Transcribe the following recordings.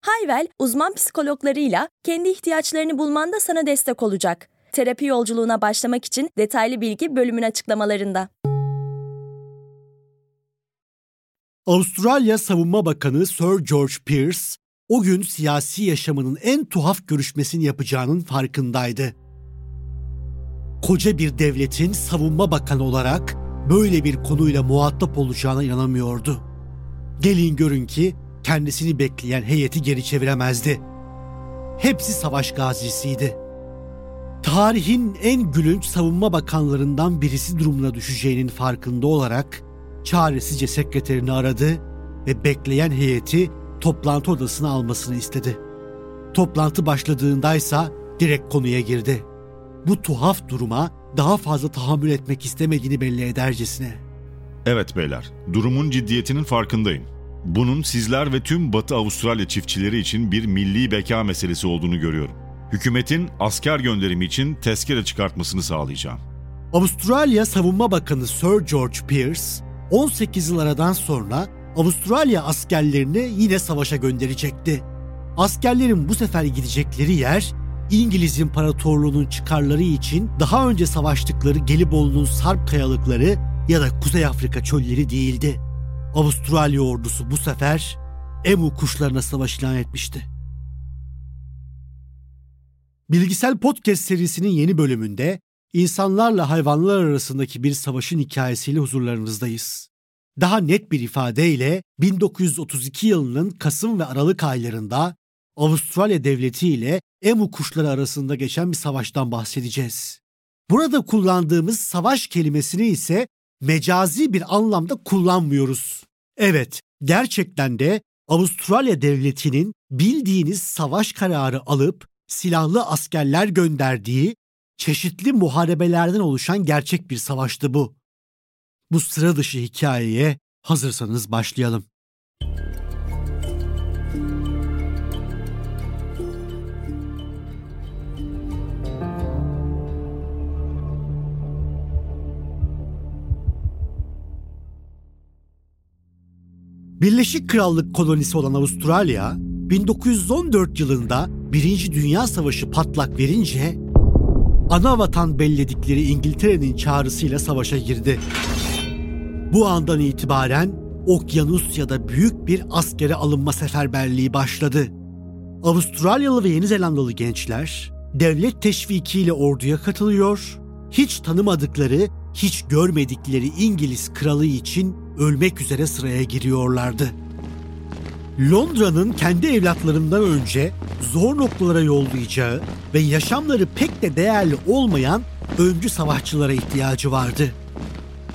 Hayvel, uzman psikologlarıyla kendi ihtiyaçlarını bulmanda sana destek olacak. Terapi yolculuğuna başlamak için detaylı bilgi bölümün açıklamalarında. Avustralya Savunma Bakanı Sir George Pierce, o gün siyasi yaşamının en tuhaf görüşmesini yapacağının farkındaydı. Koca bir devletin savunma bakanı olarak böyle bir konuyla muhatap olacağına inanamıyordu. Gelin görün ki kendisini bekleyen heyeti geri çeviremezdi. Hepsi savaş gazisiydi. Tarihin en gülünç savunma bakanlarından birisi durumuna düşeceğinin farkında olarak çaresizce sekreterini aradı ve bekleyen heyeti toplantı odasına almasını istedi. Toplantı başladığındaysa direkt konuya girdi. Bu tuhaf duruma daha fazla tahammül etmek istemediğini belli edercesine. Evet beyler, durumun ciddiyetinin farkındayım. Bunun sizler ve tüm Batı Avustralya çiftçileri için bir milli beka meselesi olduğunu görüyorum. Hükümetin asker gönderimi için tezkere çıkartmasını sağlayacağım. Avustralya Savunma Bakanı Sir George Pierce, 18 yıl aradan sonra Avustralya askerlerini yine savaşa gönderecekti. Askerlerin bu sefer gidecekleri yer İngiliz İmparatorluğu'nun çıkarları için daha önce savaştıkları Gelibolu'nun Sarp kayalıkları ya da Kuzey Afrika çölleri değildi. Avustralya ordusu bu sefer emu kuşlarına savaş ilan etmişti. Bilgisel Podcast serisinin yeni bölümünde insanlarla hayvanlar arasındaki bir savaşın hikayesiyle huzurlarınızdayız. Daha net bir ifadeyle 1932 yılının Kasım ve Aralık aylarında Avustralya devleti ile emu kuşları arasında geçen bir savaştan bahsedeceğiz. Burada kullandığımız savaş kelimesini ise mecazi bir anlamda kullanmıyoruz. Evet, gerçekten de Avustralya devletinin bildiğiniz savaş kararı alıp silahlı askerler gönderdiği çeşitli muharebelerden oluşan gerçek bir savaştı bu. Bu sıra dışı hikayeye hazırsanız başlayalım. Birleşik Krallık kolonisi olan Avustralya, 1914 yılında Birinci Dünya Savaşı patlak verince ana vatan belledikleri İngiltere'nin çağrısıyla savaşa girdi. Bu andan itibaren Okyanusya'da büyük bir askere alınma seferberliği başladı. Avustralyalı ve Yeni Zelandalı gençler devlet teşvikiyle orduya katılıyor, hiç tanımadıkları, hiç görmedikleri İngiliz kralı için ölmek üzere sıraya giriyorlardı. Londra'nın kendi evlatlarından önce zor noktalara yollayacağı ve yaşamları pek de değerli olmayan öncü savaşçılara ihtiyacı vardı.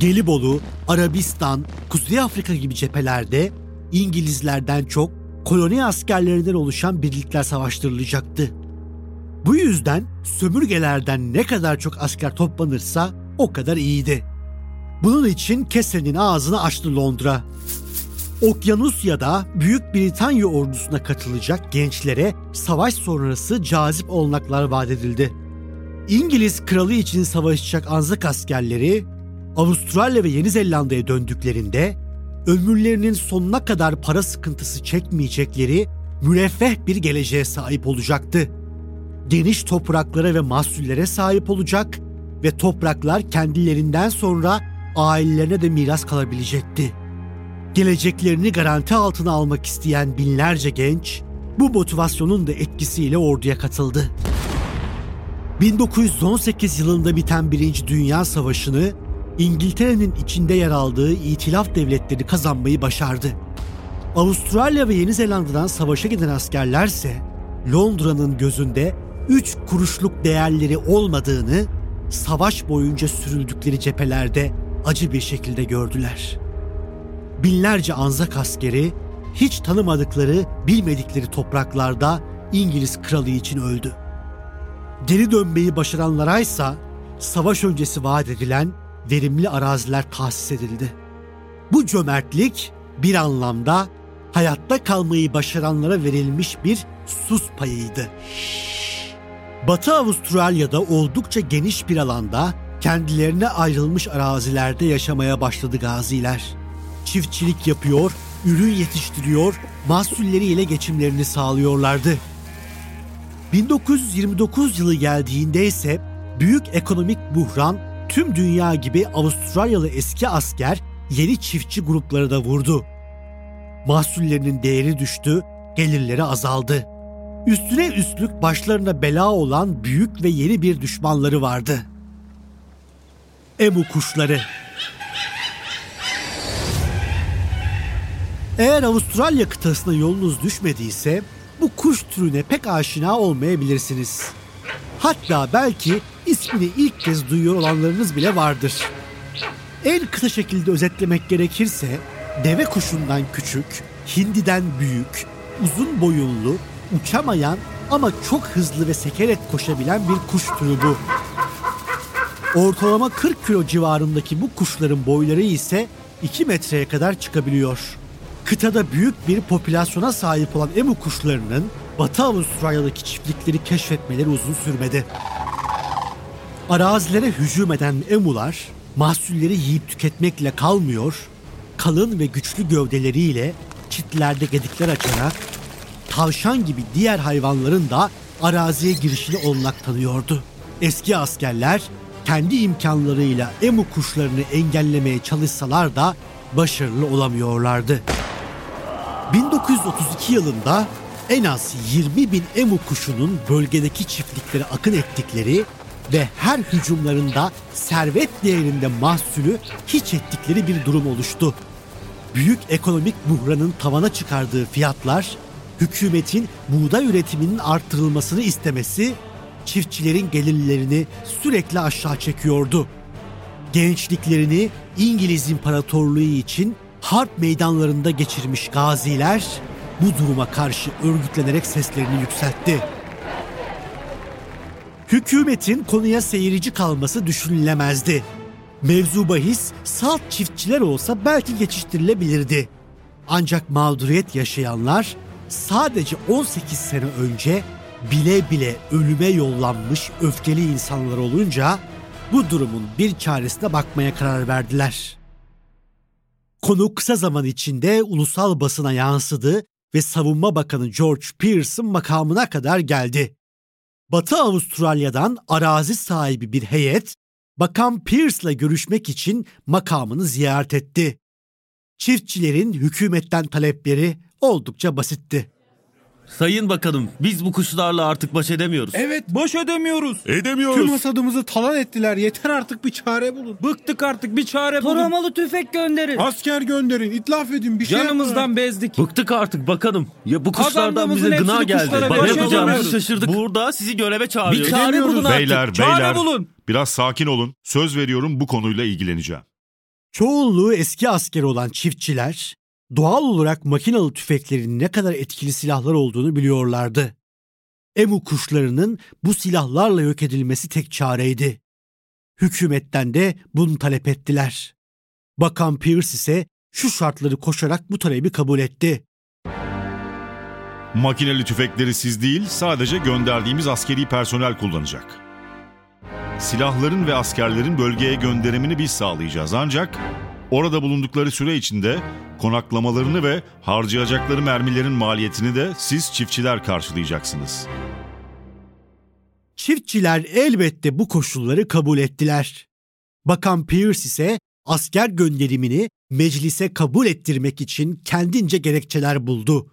Gelibolu, Arabistan, Kuzey Afrika gibi cephelerde İngilizlerden çok koloni askerlerinden oluşan birlikler savaştırılacaktı. Bu yüzden sömürgelerden ne kadar çok asker toplanırsa o kadar iyiydi. Bunun için kesenin ağzını açtı Londra. Okyanusya'da Büyük Britanya ordusuna katılacak gençlere savaş sonrası cazip olanaklar vaat edildi. İngiliz kralı için savaşacak Anzak askerleri Avustralya ve Yeni Zelanda'ya döndüklerinde ömürlerinin sonuna kadar para sıkıntısı çekmeyecekleri müreffeh bir geleceğe sahip olacaktı. Geniş topraklara ve mahsullere sahip olacak ve topraklar kendilerinden sonra ailelerine de miras kalabilecekti. Geleceklerini garanti altına almak isteyen binlerce genç bu motivasyonun da etkisiyle orduya katıldı. 1918 yılında biten Birinci Dünya Savaşı'nı İngiltere'nin içinde yer aldığı itilaf devletleri kazanmayı başardı. Avustralya ve Yeni Zelanda'dan savaşa giden askerlerse Londra'nın gözünde üç kuruşluk değerleri olmadığını savaş boyunca sürüldükleri cephelerde acı bir şekilde gördüler. Binlerce Anzak askeri hiç tanımadıkları, bilmedikleri topraklarda İngiliz kralı için öldü. Geri dönmeyi başaranlara ise savaş öncesi vaat edilen verimli araziler tahsis edildi. Bu cömertlik bir anlamda hayatta kalmayı başaranlara verilmiş bir sus payıydı. Batı Avustralya'da oldukça geniş bir alanda kendilerine ayrılmış arazilerde yaşamaya başladı gaziler. Çiftçilik yapıyor, ürün yetiştiriyor, mahsulleriyle geçimlerini sağlıyorlardı. 1929 yılı geldiğinde ise büyük ekonomik buhran tüm dünya gibi Avustralyalı eski asker yeni çiftçi grupları da vurdu. Mahsullerinin değeri düştü, gelirleri azaldı. Üstüne üstlük başlarına bela olan büyük ve yeni bir düşmanları vardı. Emu kuşları. Eğer Avustralya kıtasına yolunuz düşmediyse bu kuş türüne pek aşina olmayabilirsiniz. Hatta belki ismini ilk kez duyuyor olanlarınız bile vardır. En kısa şekilde özetlemek gerekirse deve kuşundan küçük, hindiden büyük, uzun boyunlu, uçamayan ama çok hızlı ve sekeret koşabilen bir kuş türü bu. Ortalama 40 kilo civarındaki bu kuşların boyları ise 2 metreye kadar çıkabiliyor. Kıtada büyük bir popülasyona sahip olan emu kuşlarının Batı Avustralya'daki çiftlikleri keşfetmeleri uzun sürmedi. Arazilere hücum eden emular mahsulleri yiyip tüketmekle kalmıyor, kalın ve güçlü gövdeleriyle çitlerde gedikler açarak tavşan gibi diğer hayvanların da araziye girişini olanak tanıyordu. Eski askerler kendi imkanlarıyla emu kuşlarını engellemeye çalışsalar da başarılı olamıyorlardı. 1932 yılında en az 20 bin emu kuşunun bölgedeki çiftliklere akın ettikleri ve her hücumlarında servet değerinde mahsulü hiç ettikleri bir durum oluştu. Büyük ekonomik buhranın tavana çıkardığı fiyatlar, hükümetin buğday üretiminin arttırılmasını istemesi, çiftçilerin gelirlerini sürekli aşağı çekiyordu. Gençliklerini İngiliz İmparatorluğu için harp meydanlarında geçirmiş gaziler bu duruma karşı örgütlenerek seslerini yükseltti. Hükümetin konuya seyirci kalması düşünülemezdi. Mevzu bahis salt çiftçiler olsa belki geçiştirilebilirdi. Ancak mağduriyet yaşayanlar sadece 18 sene önce bile bile ölüme yollanmış öfkeli insanlar olunca bu durumun bir çaresine bakmaya karar verdiler. Konu kısa zaman içinde ulusal basına yansıdı ve Savunma Bakanı George Pearson makamına kadar geldi. Batı Avustralya'dan arazi sahibi bir heyet Bakan Pierce'la görüşmek için makamını ziyaret etti. Çiftçilerin hükümetten talepleri oldukça basitti. Sayın Bakanım biz bu kuşlarla artık baş edemiyoruz. Evet baş edemiyoruz. Edemiyoruz. Tüm hasadımızı talan ettiler. Yeter artık bir çare bulun. Bıktık artık bir çare bulun. Taramalı tüfek gönderin. Asker gönderin, itlaf edin bir şey yapın. Canımızdan bezdik. Bıktık artık bakanım. Ya bu kuşlardan bize gına geldi. Ne yapacağımızı şaşırdık. Burada sizi göreve çağırıyoruz. Bir çare bulun artık. Beyler, çare beyler. bulun. Biraz sakin olun. Söz veriyorum bu konuyla ilgileneceğim. Çoğunluğu eski asker olan çiftçiler doğal olarak makinalı tüfeklerin ne kadar etkili silahlar olduğunu biliyorlardı. Emu kuşlarının bu silahlarla yok edilmesi tek çareydi. Hükümetten de bunu talep ettiler. Bakan Pierce ise şu şartları koşarak bu talebi kabul etti. Makineli tüfekleri siz değil, sadece gönderdiğimiz askeri personel kullanacak. Silahların ve askerlerin bölgeye gönderimini biz sağlayacağız ancak orada bulundukları süre içinde konaklamalarını ve harcayacakları mermilerin maliyetini de siz çiftçiler karşılayacaksınız. Çiftçiler elbette bu koşulları kabul ettiler. Bakan Pierce ise asker gönderimini meclise kabul ettirmek için kendince gerekçeler buldu.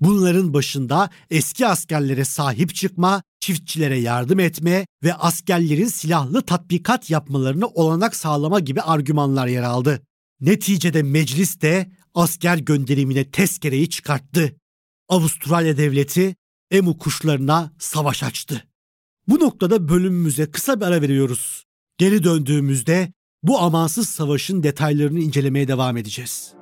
Bunların başında eski askerlere sahip çıkma, çiftçilere yardım etme ve askerlerin silahlı tatbikat yapmalarına olanak sağlama gibi argümanlar yer aldı. Neticede meclis de asker gönderimine tezkereyi çıkarttı. Avustralya devleti emu kuşlarına savaş açtı. Bu noktada bölümümüze kısa bir ara veriyoruz. Geri döndüğümüzde bu amansız savaşın detaylarını incelemeye devam edeceğiz.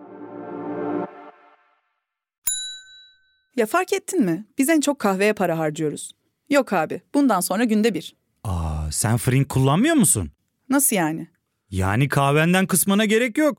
Ya fark ettin mi? Biz en çok kahveye para harcıyoruz. Yok abi. Bundan sonra günde bir. Aa, sen Frink kullanmıyor musun? Nasıl yani? Yani kahvenden kısmına gerek yok.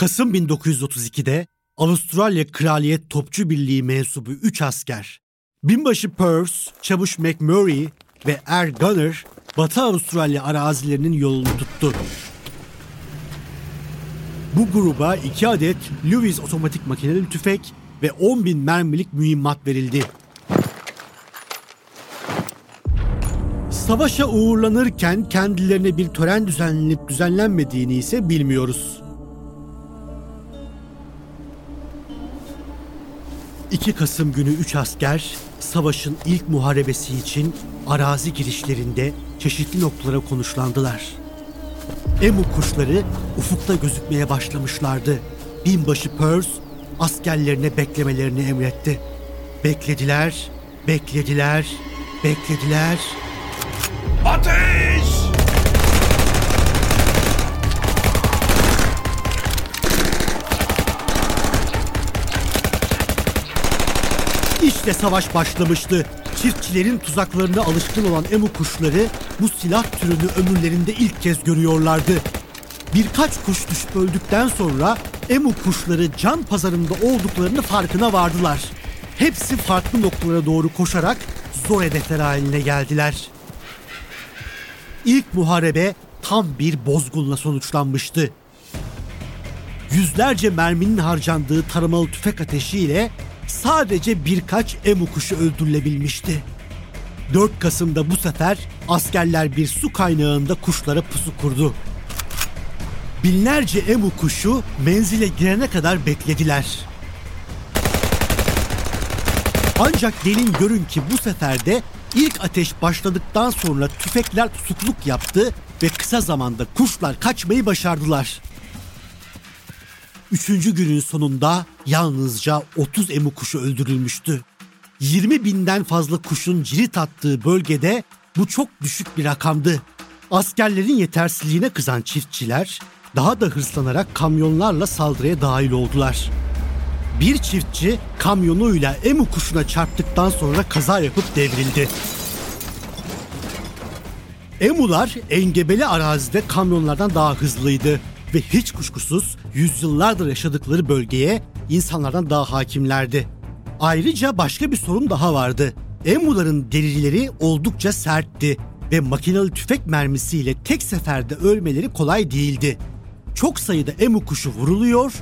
Kasım 1932'de Avustralya Kraliyet Topçu Birliği mensubu 3 asker, binbaşı Peirce, çavuş McMurray ve Er Gunner Batı Avustralya arazilerinin yolunu tuttu. Bu gruba 2 adet Lewis otomatik makineli tüfek ve 10 bin mermilik mühimmat verildi. Savaşa uğurlanırken kendilerine bir tören düzenlenip düzenlenmediğini ise bilmiyoruz. 2 Kasım günü 3 asker savaşın ilk muharebesi için arazi girişlerinde çeşitli noktalara konuşlandılar. Emu kuşları ufukta gözükmeye başlamışlardı. Binbaşı Peirce askerlerine beklemelerini emretti. Beklediler, beklediler, beklediler. Ateş! İşte savaş başlamıştı. Çiftçilerin tuzaklarına alışkın olan emu kuşları bu silah türünü ömürlerinde ilk kez görüyorlardı. Birkaç kuş düşüp öldükten sonra emu kuşları can pazarında olduklarını farkına vardılar. Hepsi farklı noktalara doğru koşarak zor hedefler haline geldiler. İlk muharebe tam bir bozgunla sonuçlanmıştı. Yüzlerce merminin harcandığı taramalı tüfek ateşiyle sadece birkaç emu kuşu öldürülebilmişti. 4 Kasım'da bu sefer askerler bir su kaynağında kuşlara pusu kurdu. Binlerce emu kuşu menzile girene kadar beklediler. Ancak gelin görün ki bu sefer de ilk ateş başladıktan sonra tüfekler tutukluk yaptı ve kısa zamanda kuşlar kaçmayı başardılar. Üçüncü günün sonunda yalnızca 30 emu kuşu öldürülmüştü. 20 binden fazla kuşun cirit attığı bölgede bu çok düşük bir rakamdı. Askerlerin yetersizliğine kızan çiftçiler daha da hırslanarak kamyonlarla saldırıya dahil oldular. Bir çiftçi kamyonuyla emu kuşuna çarptıktan sonra kaza yapıp devrildi. Emular engebeli arazide kamyonlardan daha hızlıydı ve hiç kuşkusuz yüzyıllardır yaşadıkları bölgeye insanlardan daha hakimlerdi. Ayrıca başka bir sorun daha vardı. Emuların derileri oldukça sertti ve makinalı tüfek mermisiyle tek seferde ölmeleri kolay değildi. Çok sayıda emu kuşu vuruluyor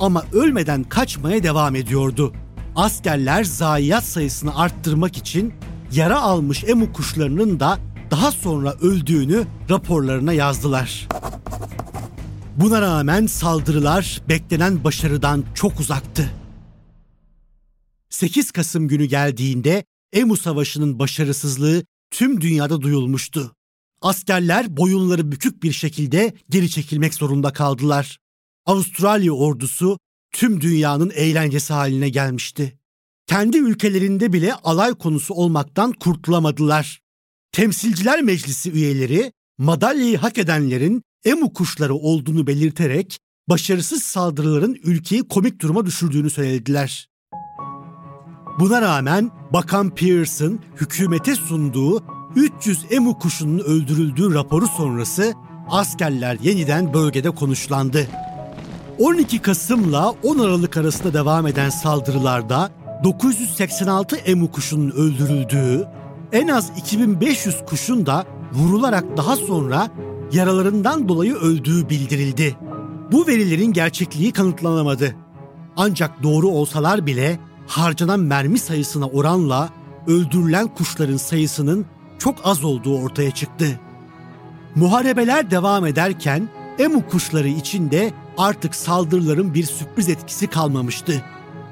ama ölmeden kaçmaya devam ediyordu. Askerler zayiat sayısını arttırmak için yara almış emu kuşlarının da daha sonra öldüğünü raporlarına yazdılar. Buna rağmen saldırılar beklenen başarıdan çok uzaktı. 8 Kasım günü geldiğinde Emu Savaşı'nın başarısızlığı tüm dünyada duyulmuştu. Askerler boyunları bükük bir şekilde geri çekilmek zorunda kaldılar. Avustralya ordusu tüm dünyanın eğlencesi haline gelmişti. Kendi ülkelerinde bile alay konusu olmaktan kurtulamadılar. Temsilciler Meclisi üyeleri madalyayı hak edenlerin emu kuşları olduğunu belirterek başarısız saldırıların ülkeyi komik duruma düşürdüğünü söylediler. Buna rağmen Bakan Pearson hükümete sunduğu 300 emu kuşunun öldürüldüğü raporu sonrası askerler yeniden bölgede konuşlandı. 12 Kasım'la 10 Aralık arasında devam eden saldırılarda 986 emu kuşunun öldürüldüğü, en az 2500 kuşun da vurularak daha sonra yaralarından dolayı öldüğü bildirildi. Bu verilerin gerçekliği kanıtlanamadı. Ancak doğru olsalar bile harcanan mermi sayısına oranla öldürülen kuşların sayısının çok az olduğu ortaya çıktı. Muharebeler devam ederken emu kuşları içinde artık saldırıların bir sürpriz etkisi kalmamıştı.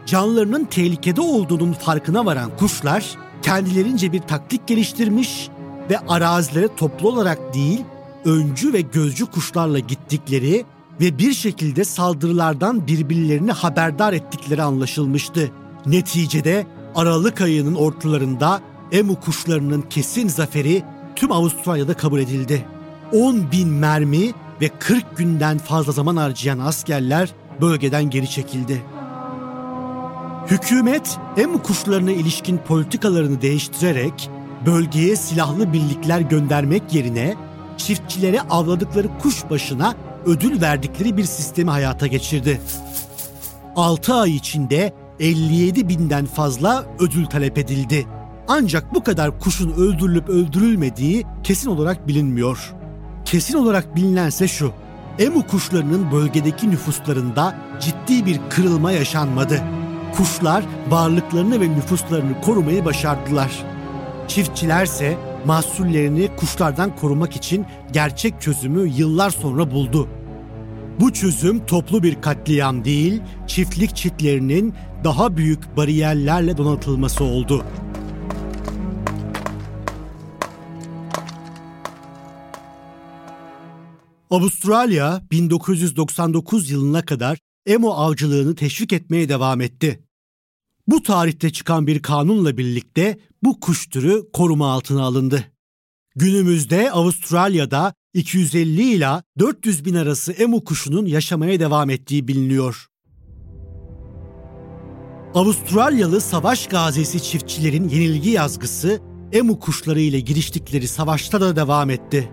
Canlarının tehlikede olduğunun farkına varan kuşlar kendilerince bir taktik geliştirmiş ve arazilere toplu olarak değil, öncü ve gözcü kuşlarla gittikleri ve bir şekilde saldırılardan birbirlerini haberdar ettikleri anlaşılmıştı. Neticede Aralık ayının ortalarında emu kuşlarının kesin zaferi tüm Avustralya'da kabul edildi. 10 bin mermi ve 40 günden fazla zaman harcayan askerler bölgeden geri çekildi. Hükümet emu kuşlarına ilişkin politikalarını değiştirerek bölgeye silahlı birlikler göndermek yerine çiftçilere avladıkları kuş başına ödül verdikleri bir sistemi hayata geçirdi. 6 ay içinde 57 binden fazla ödül talep edildi. Ancak bu kadar kuşun öldürülüp öldürülmediği kesin olarak bilinmiyor. Kesin olarak bilinense şu. Emu kuşlarının bölgedeki nüfuslarında ciddi bir kırılma yaşanmadı. Kuşlar varlıklarını ve nüfuslarını korumayı başardılar. Çiftçilerse mahsullerini kuşlardan korumak için gerçek çözümü yıllar sonra buldu. Bu çözüm toplu bir katliam değil, çiftlik çitlerinin daha büyük bariyerlerle donatılması oldu. Avustralya 1999 yılına kadar emo avcılığını teşvik etmeye devam etti. Bu tarihte çıkan bir kanunla birlikte bu kuş türü koruma altına alındı. Günümüzde Avustralya'da 250 ila 400 bin arası emu kuşunun yaşamaya devam ettiği biliniyor. Avustralyalı savaş gazisi çiftçilerin yenilgi yazgısı emu kuşları ile giriştikleri savaşta da devam etti.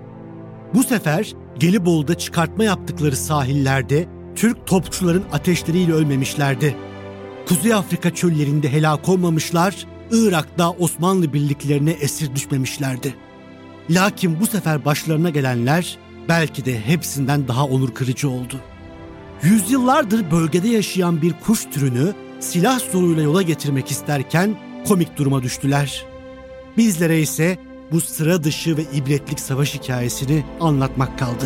Bu sefer Gelibolu'da çıkartma yaptıkları sahillerde Türk topçuların ateşleriyle ölmemişlerdi. Kuzey Afrika çöllerinde helak olmamışlar, Irak'ta Osmanlı birliklerine esir düşmemişlerdi. Lakin bu sefer başlarına gelenler belki de hepsinden daha onur kırıcı oldu. Yüzyıllardır bölgede yaşayan bir kuş türünü silah zoruyla yola getirmek isterken komik duruma düştüler. Bizlere ise bu sıra dışı ve ibretlik savaş hikayesini anlatmak kaldı.